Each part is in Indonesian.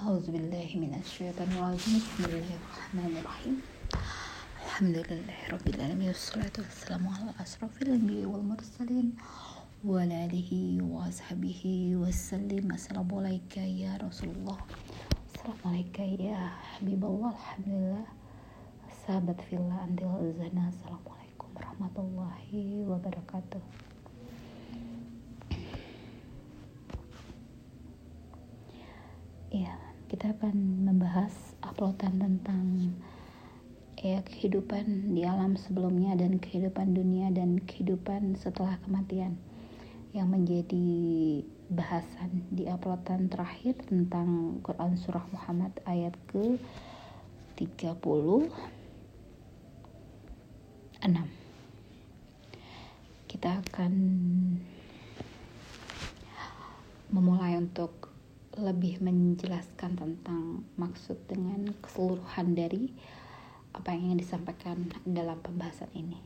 أعوذ بالله من الشيطان الرجيم بسم الله الرحمن الرحيم الحمد لله رب العالمين والصلاة والسلام على أشرف الأنبياء والمرسلين وعلى آله وصحبه وسلم السلام عليك يا رسول الله السلام عليك يا حبيب الله الحمد لله sahabat villa andil zana assalamualaikum warahmatullahi wabarakatuh ya kita akan membahas uploadan tentang ya kehidupan di alam sebelumnya dan kehidupan dunia dan kehidupan setelah kematian. Yang menjadi bahasan di uploadan terakhir tentang Quran surah Muhammad ayat ke 30 6 kita akan memulai untuk lebih menjelaskan tentang maksud dengan keseluruhan dari apa yang ingin disampaikan dalam pembahasan ini.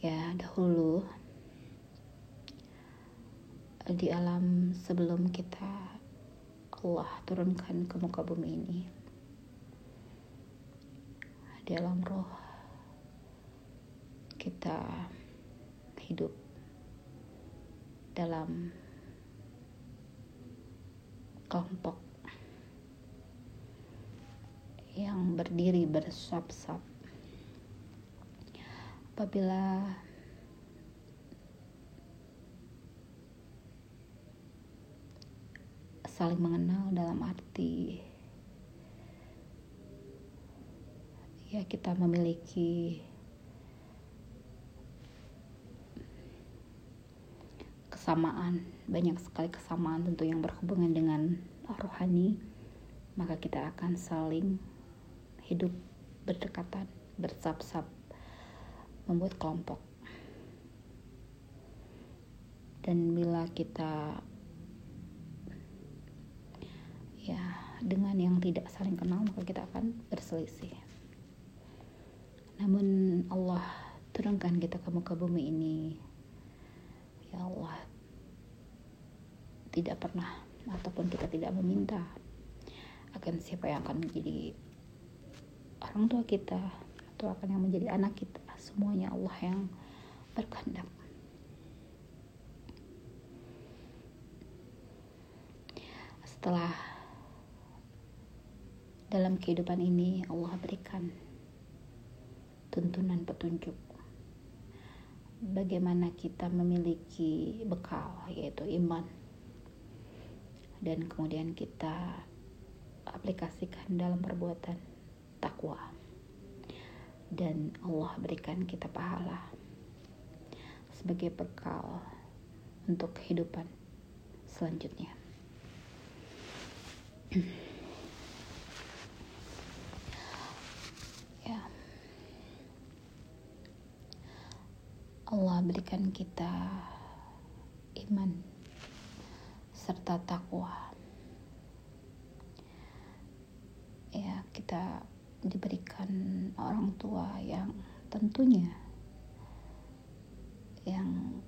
Ya, dahulu di alam sebelum kita Allah turunkan ke muka bumi ini dalam roh kita hidup dalam kelompok yang berdiri bersab-sab apabila saling mengenal dalam arti ya kita memiliki kesamaan banyak sekali kesamaan tentu yang berhubungan dengan rohani maka kita akan saling hidup berdekatan bersap-sap membuat kelompok dan bila kita ya dengan yang tidak saling kenal maka kita akan berselisih namun Allah turunkan kita ke muka bumi ini. Ya Allah, tidak pernah ataupun kita tidak meminta akan siapa yang akan menjadi orang tua kita atau akan yang menjadi anak kita. Semuanya Allah yang berkehendak. Setelah dalam kehidupan ini Allah berikan tuntunan petunjuk bagaimana kita memiliki bekal yaitu iman dan kemudian kita aplikasikan dalam perbuatan takwa. Dan Allah berikan kita pahala sebagai bekal untuk kehidupan selanjutnya. Allah berikan kita iman serta takwa. Ya, kita diberikan orang tua yang tentunya yang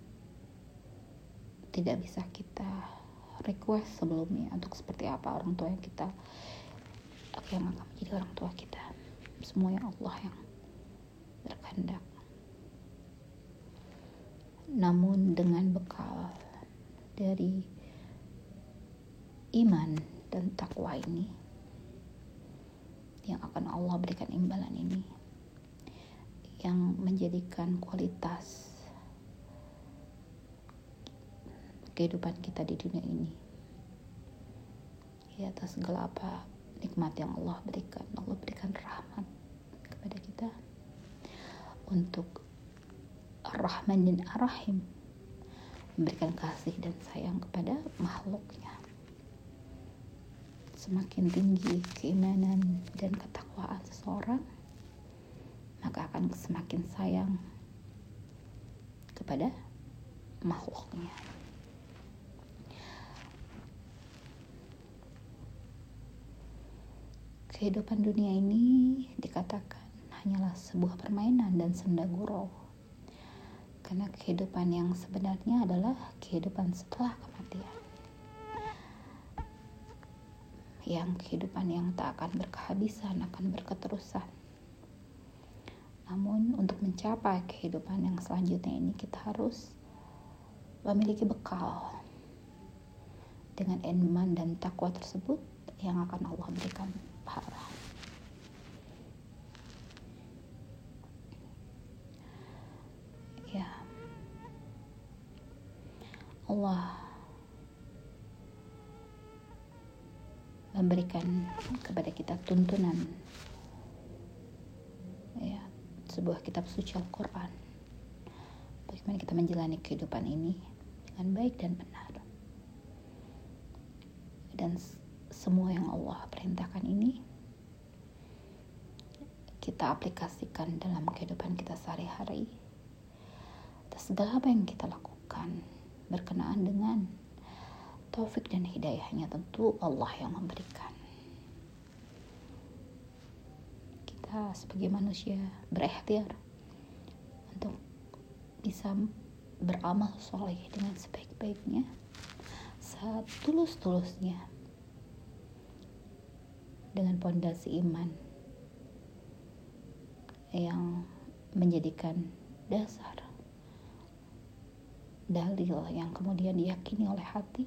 tidak bisa kita request sebelumnya untuk seperti apa orang tua yang kita yang akan menjadi orang tua kita semuanya Allah yang berkehendak namun dengan bekal dari iman dan takwa ini yang akan Allah berikan imbalan ini yang menjadikan kualitas kehidupan kita di dunia ini ya atas segala apa nikmat yang Allah berikan. Allah berikan rahmat kepada kita untuk Ar-Rahman dan Ar-Rahim memberikan kasih dan sayang kepada makhluknya semakin tinggi keimanan dan ketakwaan seseorang maka akan semakin sayang kepada makhluknya. Kehidupan dunia ini dikatakan hanyalah sebuah permainan dan senda gurau karena kehidupan yang sebenarnya adalah kehidupan setelah kematian yang kehidupan yang tak akan berkehabisan akan berketerusan namun untuk mencapai kehidupan yang selanjutnya ini kita harus memiliki bekal dengan iman dan takwa tersebut yang akan Allah berikan pahala. Ya. Allah memberikan kepada kita tuntunan. Ya sebuah kitab suci Al-Quran. Bagaimana kita menjalani kehidupan ini dengan baik dan benar. Dan semua yang Allah perintahkan ini kita aplikasikan dalam kehidupan kita sehari-hari. Atas segala apa yang kita lakukan berkenaan dengan taufik dan hidayahnya tentu Allah yang memberikan. Kita sebagai manusia berikhtiar untuk bisa beramal soleh dengan sebaik-baiknya saat tulus-tulusnya dengan pondasi iman yang menjadikan dasar dalil yang kemudian diyakini oleh hati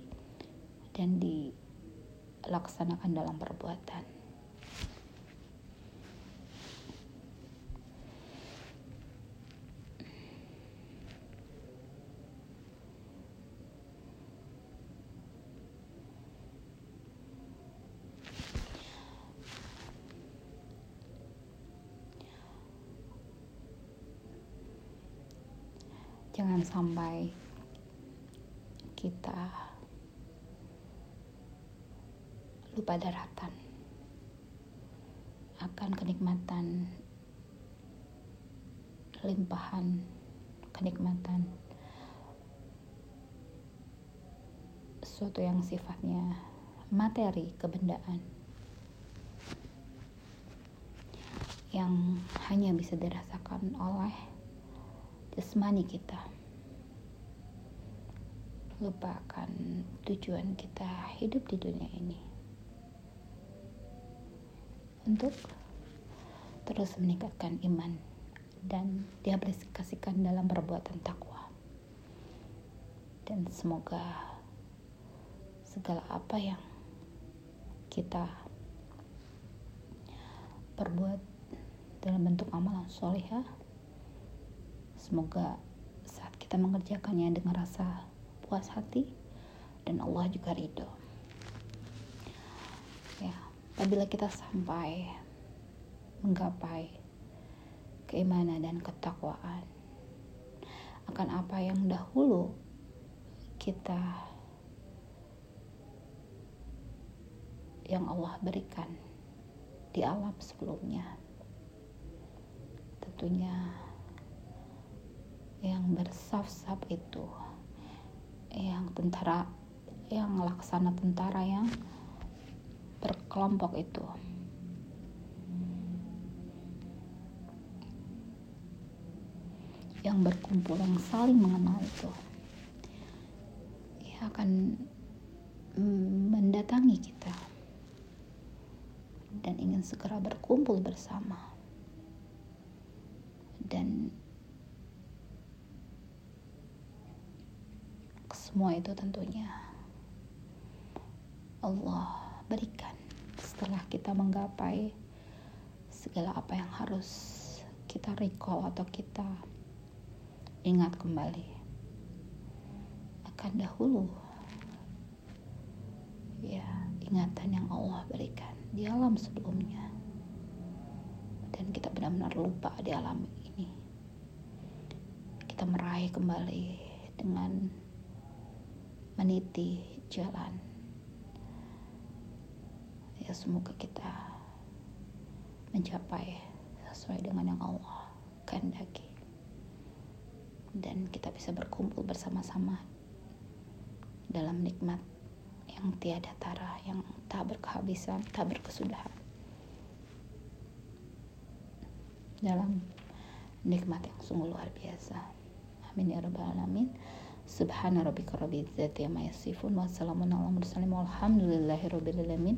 dan dilaksanakan dalam perbuatan. jangan sampai kita lupa daratan akan kenikmatan limpahan kenikmatan sesuatu yang sifatnya materi kebendaan. Yang hanya bisa dirasakan oleh jasmani kita. Lupakan tujuan kita hidup di dunia ini untuk terus meningkatkan iman dan diaplikasikan dalam perbuatan takwa dan semoga segala apa yang kita perbuat dalam bentuk amalan solehah Semoga saat kita mengerjakannya dengan rasa puas hati dan Allah juga ridho. Apabila kita sampai menggapai keimanan dan ketakwaan akan apa yang dahulu kita yang Allah berikan di alam sebelumnya? Tentunya yang bersaf-saf itu yang tentara yang laksana tentara yang berkelompok itu. Yang berkumpul yang saling mengenal itu. Ya akan mendatangi kita. Dan ingin segera berkumpul bersama. Dan semua itu tentunya Allah berikan setelah kita menggapai segala apa yang harus kita recall atau kita ingat kembali. Akan dahulu ya ingatan yang Allah berikan di alam sebelumnya. Dan kita benar-benar lupa di alam ini. Kita meraih kembali dengan meniti jalan semoga kita mencapai sesuai dengan yang Allah kehendaki. Dan kita bisa berkumpul bersama-sama dalam nikmat yang tiada tara yang tak berkehabisan tak berkesudahan. Dalam nikmat yang sungguh luar biasa. Amin ya rabbal alamin. Subhana rabbika rabbil izzati amma yasifun wa ala mursalin walhamdulillahi rabbil alamin